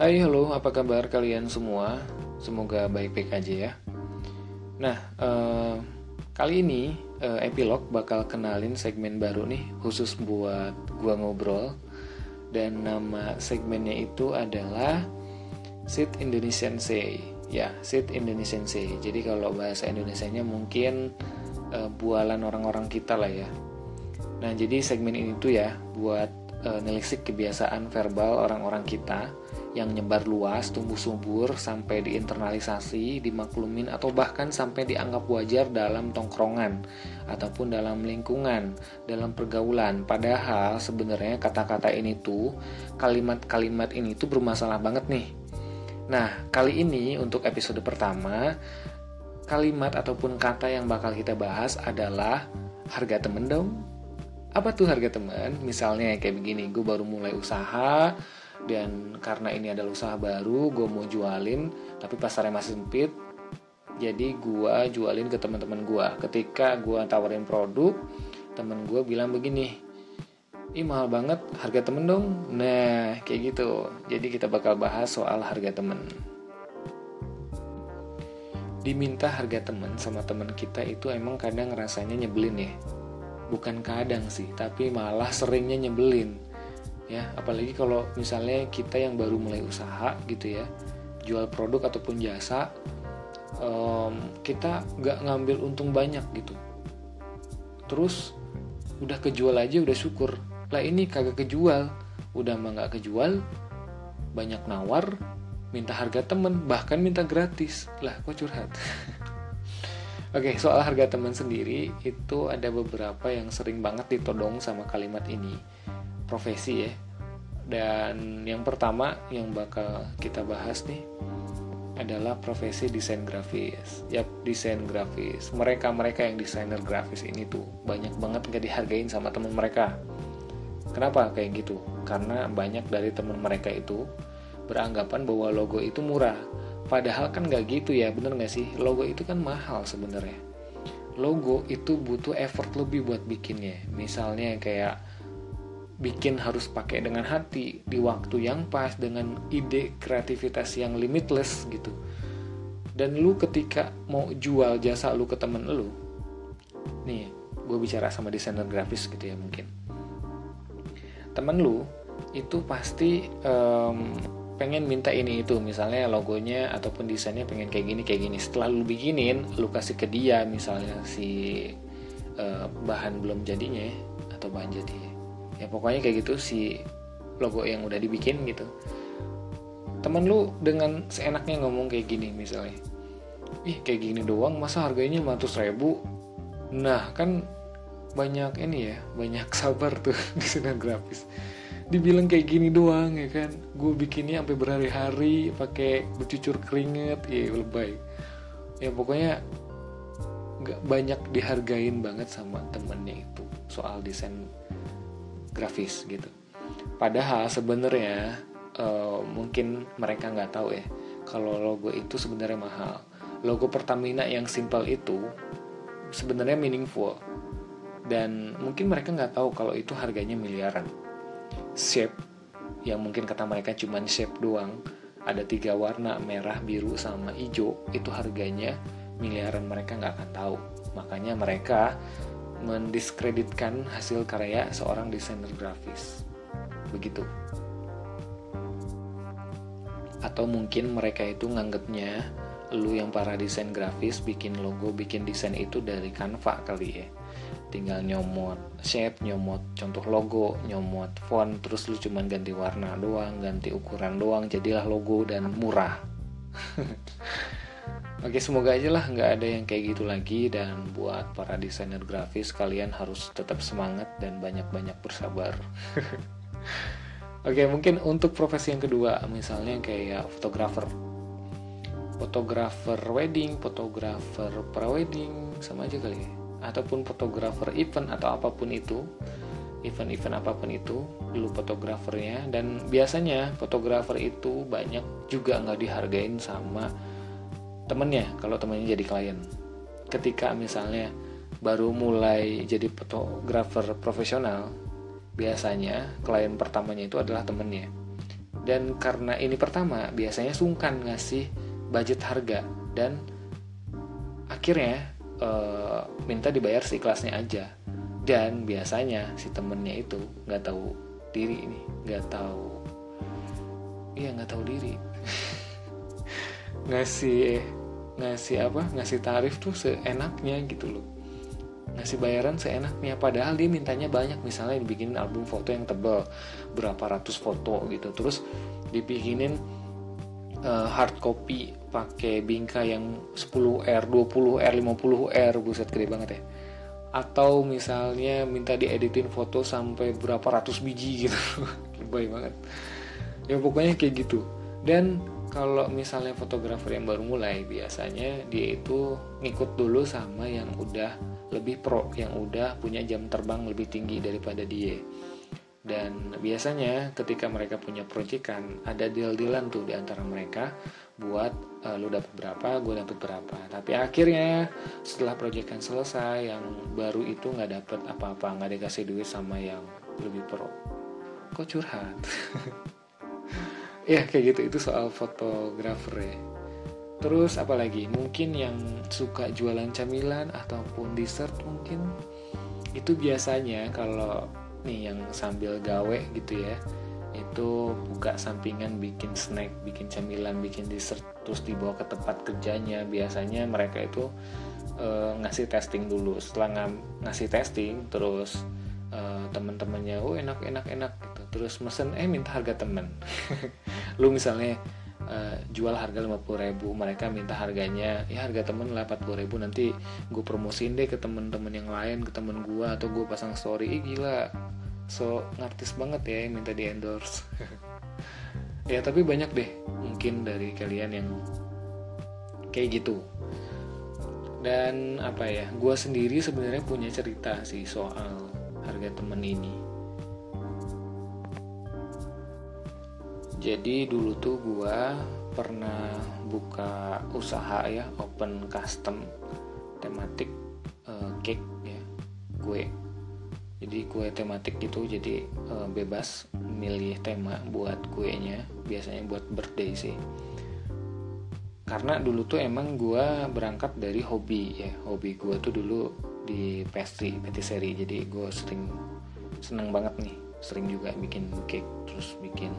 Hai halo. Apa kabar kalian semua? Semoga baik-baik aja ya. Nah eh, kali ini eh, epilog bakal kenalin segmen baru nih Khusus buat gua ngobrol. Dan nama segmennya itu adalah Sit Indonesian Say. Ya Sit Indonesian Say. Jadi kalau bahasa Indonesianya mungkin eh, bualan orang-orang kita lah ya. Nah jadi segmen ini tuh ya buat nelisik kebiasaan verbal orang-orang kita yang nyebar luas, tumbuh subur, sampai diinternalisasi, dimaklumin, atau bahkan sampai dianggap wajar dalam tongkrongan ataupun dalam lingkungan, dalam pergaulan. Padahal sebenarnya kata-kata ini tuh, kalimat-kalimat ini tuh bermasalah banget nih. Nah, kali ini untuk episode pertama, kalimat ataupun kata yang bakal kita bahas adalah harga temen dong. Apa tuh harga temen? Misalnya kayak begini, gue baru mulai usaha, dan karena ini adalah usaha baru gue mau jualin tapi pasarnya masih sempit jadi gue jualin ke teman-teman gue ketika gue tawarin produk temen gue bilang begini ih mahal banget harga temen dong. Nah kayak gitu. Jadi kita bakal bahas soal harga temen. Diminta harga temen sama temen kita itu emang kadang rasanya nyebelin ya. Bukan kadang sih tapi malah seringnya nyebelin ya. Apalagi kalau misalnya kita yang baru mulai usaha gitu ya jual produk ataupun jasa um, kita nggak ngambil untung banyak gitu. Terus udah kejual aja udah syukur. Lah ini kagak kejual. Udah mah nggak kejual banyak nawar minta harga temen bahkan minta gratis. Lah kok curhat? Oke, soal harga teman sendiri itu ada beberapa yang sering banget ditodong sama kalimat ini profesi ya. Dan yang pertama yang bakal kita bahas nih adalah profesi desain grafis. Yap, desain grafis. Mereka-mereka yang desainer grafis ini tuh banyak banget gak dihargain sama teman mereka. Kenapa kayak gitu? Karena banyak dari teman mereka itu beranggapan bahwa logo itu murah. Padahal kan gak gitu ya, bener gak sih? Logo itu kan mahal sebenarnya. Logo itu butuh effort lebih buat bikinnya. Misalnya kayak bikin harus pakai dengan hati di waktu yang pas dengan ide kreativitas yang limitless gitu. Dan lu ketika mau jual jasa lu ke temen lu nih gue bicara sama desainer grafis gitu ya mungkin. Temen lu itu pasti um, pengen minta ini itu misalnya logonya ataupun desainnya pengen kayak gini kayak gini. Setelah lu bikinin lu kasih ke dia misalnya si uh, bahan belum jadinya atau bahan jadi ya pokoknya kayak gitu si logo yang udah dibikin gitu. Temen lu dengan seenaknya ngomong kayak gini misalnya. Ih kayak gini doang masa harganya 500 ribu? Nah kan banyak ini ya banyak sabar tuh desainer grafis. Dibilang kayak gini doang ya kan? Gue bikinnya sampai berhari-hari pakai bercucur keringet ya lebay. Ya pokoknya nggak banyak dihargain banget sama temennya itu soal desain grafis gitu. Padahal sebenarnya uh, mungkin mereka nggak tahu ya kalau logo itu sebenarnya mahal. Logo Pertamina yang simple itu sebenarnya meaningful dan mungkin mereka nggak tahu kalau itu harganya miliaran. Shape yang mungkin kata mereka cuma shape doang ada tiga warna merah biru sama hijau itu harganya miliaran mereka nggak akan tahu makanya mereka mendiskreditkan hasil karya seorang desainer grafis. Begitu. Atau mungkin mereka itu nganggapnya lu yang para desain grafis bikin logo, bikin desain itu dari Canva kali ya. Tinggal nyomot shape, nyomot contoh logo, nyomot font, terus lu cuman ganti warna doang, ganti ukuran doang, jadilah logo dan murah. Oke semoga aja lah nggak ada yang kayak gitu lagi dan buat para desainer grafis kalian harus tetap semangat dan banyak-banyak bersabar. Oke mungkin untuk profesi yang kedua misalnya kayak fotografer, fotografer wedding, fotografer prewedding sama aja kali ya. Ataupun fotografer event atau apa pun itu, event-event apa pun itu dulu fotografernya dan biasanya fotografer itu banyak juga nggak dihargain sama temennya kalau temennya jadi klien. Ketika misalnya baru mulai jadi fotografer profesional biasanya klien pertamanya itu adalah temennya. Dan karena ini pertama biasanya sungkan ngasih budget harga dan akhirnya uh, minta dibayar seikhlasnya aja. Dan biasanya si temennya itu nggak tahu diri ini nggak tahu iya nggak tahu diri ngasih ngasih apa ngasih tarif tuh seenaknya gitu loh. Ngasih bayaran seenaknya padahal dia mintanya banyak. Misalnya dibikinin album foto yang tebal berapa ratus foto gitu. Terus dibikinin uh, hard copy pakai bingkai yang 10R, 20R, 50R buset gede banget ya. Atau misalnya minta dieditin foto sampai berapa ratus biji gitu. Lebay banget. Ya pokoknya kayak gitu. Dan kalau misalnya fotografer yang baru mulai biasanya dia itu ngikut dulu sama yang udah lebih pro yang udah punya jam terbang lebih tinggi daripada dia. Dan biasanya ketika mereka punya proyekan ada deal-dealan tuh di antara mereka buat uh, lu dapat berapa gue dapat berapa. Tapi akhirnya setelah proyekan selesai yang baru itu nggak dapat apa-apa nggak dikasih duit sama yang lebih pro. Kok curhat ya kayak gitu itu soal fotografer ya terus apalagi mungkin yang suka jualan camilan ataupun dessert mungkin itu biasanya kalau nih yang sambil gawe gitu ya itu buka sampingan bikin snack, bikin camilan, bikin dessert terus dibawa ke tempat kerjanya. Biasanya mereka itu e, ngasih testing dulu. Setelah ng ngasih testing terus e, teman-temannya, "Oh, enak enak enak." Terus mesen eh minta harga temen. Lu misalnya uh, jual harga 50 ribu mereka minta harganya ya harga temen lah 40 ribu nanti gue promosiin deh ke temen-temen yang lain ke temen gue atau gue pasang story. Ih, gila. So ngartis banget ya yang minta di endorse. Ya tapi banyak deh mungkin dari kalian yang kayak gitu. Dan apa ya gue sendiri sebenarnya punya cerita sih soal harga temen ini jadi dulu tuh gua pernah buka usaha ya open custom tematik uh, cake ya gue jadi kue tematik gitu jadi uh, bebas milih tema buat kuenya biasanya buat birthday sih. Karena dulu tuh emang gue berangkat dari hobi ya hobi gue tuh dulu di pastry patisserie jadi gue sering seneng banget nih sering juga bikin cake terus bikin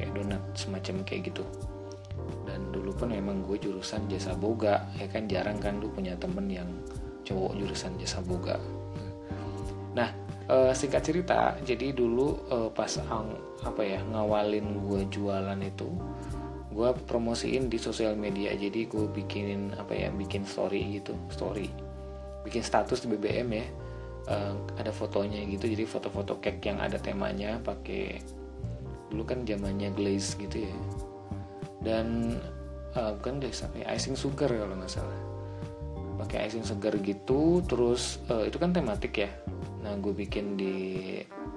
kayak donat semacam kayak gitu. Dan dulu pun emang gue jurusan jasa boga ya kan jarang kan lu punya temen yang cowok jurusan jasa boga. Nah e, singkat cerita jadi dulu e, pas ang, apa ya ngawalin gue jualan itu gue promosiin di sosial media. Jadi gue bikinin apa ya bikin story gitu story. Bikin status di BBM ya. Uh, ada fotonya gitu jadi foto-foto cake yang ada temanya pakai dulu kan zamannya glaze gitu ya. Dan uh, bukan glaze apa ya icing sugar kalau nggak salah. Pakai icing sugar gitu terus uh, itu kan tematik ya. Nah gue bikin di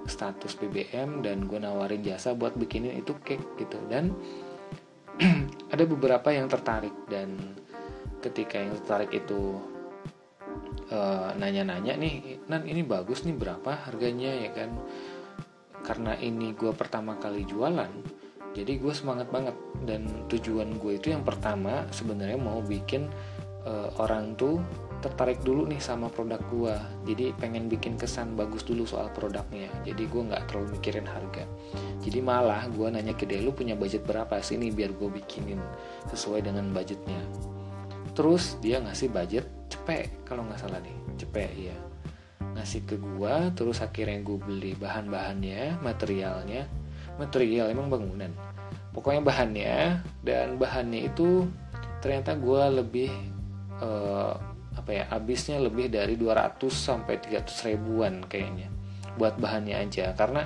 status BBM dan gue nawarin jasa buat bikinin itu cake gitu. Dan ada beberapa yang tertarik dan ketika yang tertarik itu nanya nanya-nanya nih nan ini bagus nih berapa harganya? Ya kan karena ini gue pertama kali jualan jadi gue semangat banget. Dan tujuan gue itu yang pertama sebenarnya mau bikin uh, orang tuh tertarik dulu nih sama produk gue jadi pengen bikin kesan bagus dulu soal produknya. Jadi gue nggak terlalu mikirin harga. Jadi malah gue nanya ke dia lu punya budget berapa sih nih biar gue bikinin sesuai dengan budgetnya? Terus dia ngasih budget cepet kalau nggak salah nih. Cepet ya ngasih ke gua terus akhirnya gue beli bahan-bahannya materialnya. Material emang bangunan. Pokoknya bahannya dan bahannya itu ternyata gue lebih uh, apa ya habisnya lebih dari 200 sampai 300 ribuan kayaknya buat bahannya aja. Karena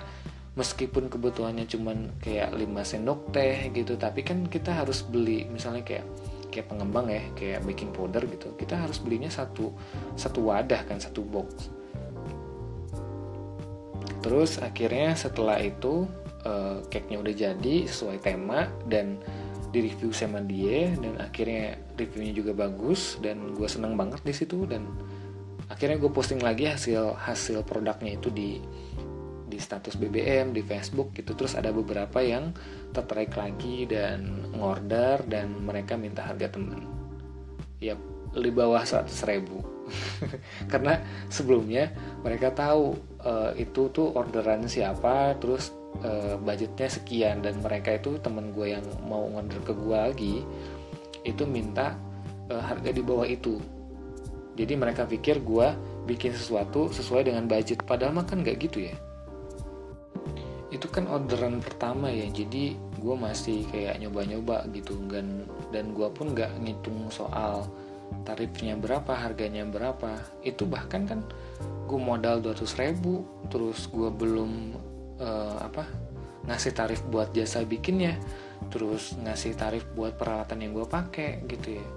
meskipun kebutuhannya cuman kayak 5 sendok teh gitu tapi kan kita harus beli misalnya kayak kayak pengembang ya kayak baking powder gitu kita harus belinya satu satu wadah kan satu box terus akhirnya setelah itu uh, cake-nya udah jadi sesuai tema dan di review sama dia dan akhirnya reviewnya juga bagus dan gue seneng banget di situ dan akhirnya gue posting lagi hasil hasil produknya itu di di di status BBM di Facebook gitu. Terus ada beberapa yang tertarik lagi dan ngorder dan mereka minta harga temen. Ya lebih bawah 100 ribu karena sebelumnya mereka tahu uh, itu tuh orderan siapa terus uh, budgetnya sekian dan mereka itu temen gue yang mau ngorder ke gue lagi itu minta uh, harga di bawah itu. Jadi mereka pikir gue bikin sesuatu sesuai dengan budget. Padahal mah kan nggak gitu ya. Itu kan orderan pertama ya. Jadi gue masih kayak nyoba-nyoba gitu dan dan gue pun nggak ngitung soal tarifnya berapa harganya berapa. Itu bahkan kan gue modal 200 ribu terus gue belum uh, apa ngasih tarif buat jasa bikinnya terus ngasih tarif buat peralatan yang gue pakai gitu ya.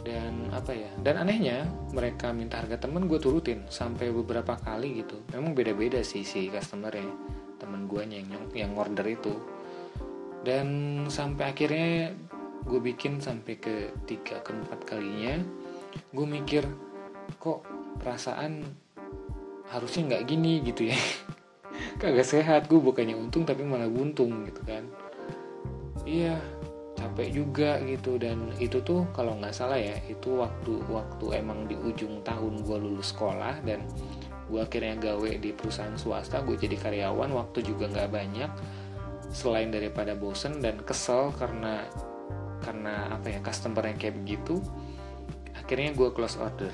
Dan apa ya dan anehnya mereka minta harga temen gue turutin sampai beberapa kali gitu. Memang beda-beda sih si customer ya temen gue yang yang order itu. Dan sampai akhirnya gue bikin sampai ke tiga keempat kalinya. Gue mikir kok perasaan harusnya nggak gini? Gitu ya. Kagak sehat? Gue bukannya untung tapi malah buntung gitu kan. Iya capek juga gitu. Dan itu tuh kalau nggak salah ya itu waktu waktu emang di ujung tahun gue lulus sekolah dan gue akhirnya gawe di perusahaan swasta gue jadi karyawan waktu juga nggak banyak selain daripada bosen dan kesel karena karena apa ya customer yang kayak begitu akhirnya gue close order.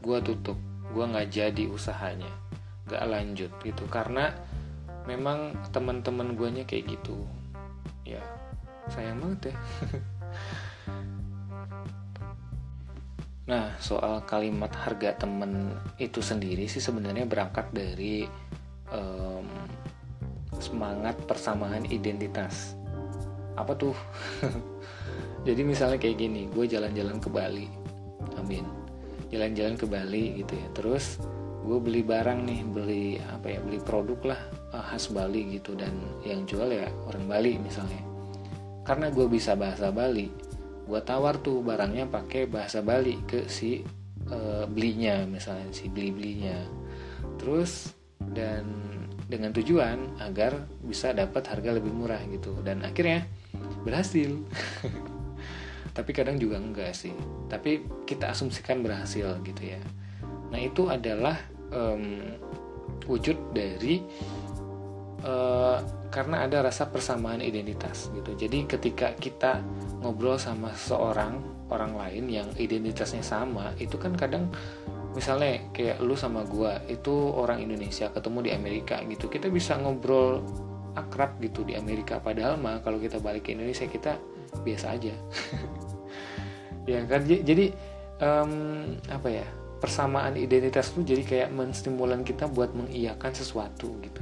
Gue tutup gue nggak jadi usahanya nggak lanjut gitu. Karena memang teman-teman nya kayak gitu. Ya sayang banget ya. Nah soal kalimat harga temen itu sendiri sih sebenarnya berangkat dari um, semangat persamaan identitas apa tuh? Jadi misalnya kayak gini gue jalan-jalan ke Bali. Amin. Jalan-jalan ke Bali gitu ya. Terus gue beli barang nih beli apa ya beli produk lah uh, khas Bali gitu. Dan yang jual ya orang Bali misalnya. Karena gue bisa bahasa Bali gue tawar tuh barangnya pakai bahasa Bali ke si uh, belinya misalnya si beli belinya terus dan dengan tujuan agar bisa dapat harga lebih murah gitu. Dan akhirnya berhasil tapi kadang juga enggak sih tapi kita asumsikan berhasil gitu ya nah itu adalah um, wujud dari uh, karena ada rasa persamaan identitas gitu. Jadi ketika kita ngobrol sama seorang orang lain yang identitasnya sama, itu kan kadang misalnya kayak lu sama gua itu orang Indonesia ketemu di Amerika gitu. Kita bisa ngobrol akrab gitu di Amerika padahal mah kalau kita balik ke Indonesia kita biasa aja. ya kan jadi um, apa ya? persamaan identitas tuh jadi kayak menstimulan kita buat mengiyakan sesuatu gitu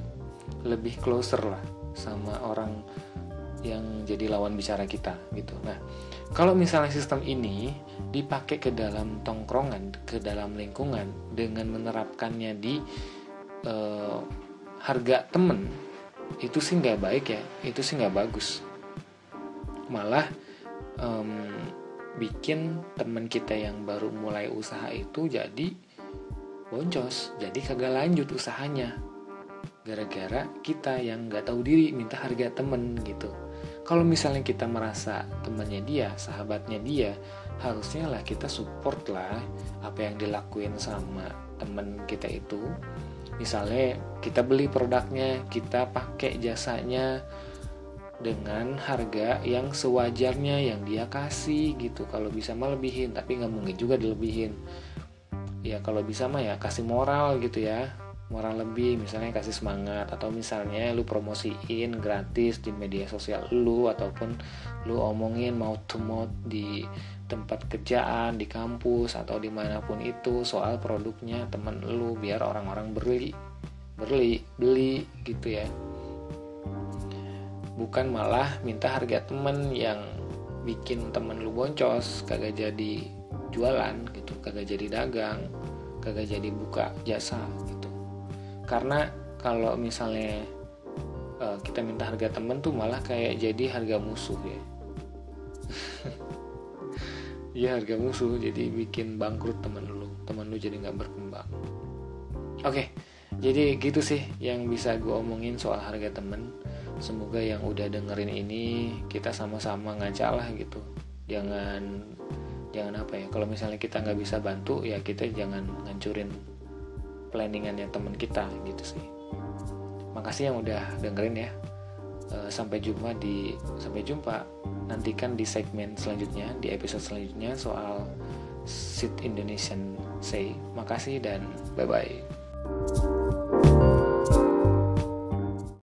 lebih closer lah sama orang yang jadi lawan bicara kita gitu. Nah, kalau misalnya sistem ini dipakai ke dalam tongkrongan, ke dalam lingkungan dengan menerapkannya di uh, harga temen, itu sih nggak baik ya, itu sih nggak bagus. Malah um, bikin temen kita yang baru mulai usaha itu jadi boncos, jadi kagak lanjut usahanya. Gara-gara kita yang nggak tahu diri minta harga temen gitu. Kalau misalnya kita merasa temannya dia sahabatnya dia harusnya lah kita support lah apa yang dilakuin sama temen kita itu misalnya kita beli produknya kita pakai jasanya dengan harga yang sewajarnya yang dia kasih gitu. Kalau bisa mah lebihin tapi nggak mungkin juga dilebihin. Ya kalau bisa mah ya kasih moral gitu ya. Moral lebih misalnya kasih semangat atau misalnya lu promosiin gratis di media sosial lu ataupun lu omongin mau to mouth di tempat kerjaan di kampus atau di mana pun itu soal produknya temen lu biar orang-orang beli beli beli gitu ya. Bukan malah minta harga temen yang bikin temen lu boncos kagak jadi jualan gitu. Kagak jadi dagang kagak jadi buka jasa gitu. Karena kalau misalnya uh, kita minta harga temen tuh malah kayak jadi harga musuh ya Iya harga musuh jadi bikin bangkrut temen lu. Temen lu jadi nggak berkembang. Oke jadi gitu sih yang bisa gue omongin soal harga temen. Semoga yang udah dengerin ini kita sama-sama ngaca lah gitu. Jangan jangan apa ya kalau misalnya kita nggak bisa bantu ya kita jangan ngancurin planningannya temen kita gitu sih. Makasih yang udah dengerin ya sampai jumpa di sampai jumpa. Nantikan di segmen selanjutnya di episode selanjutnya soal Sit Indonesian Say. Makasih dan bye bye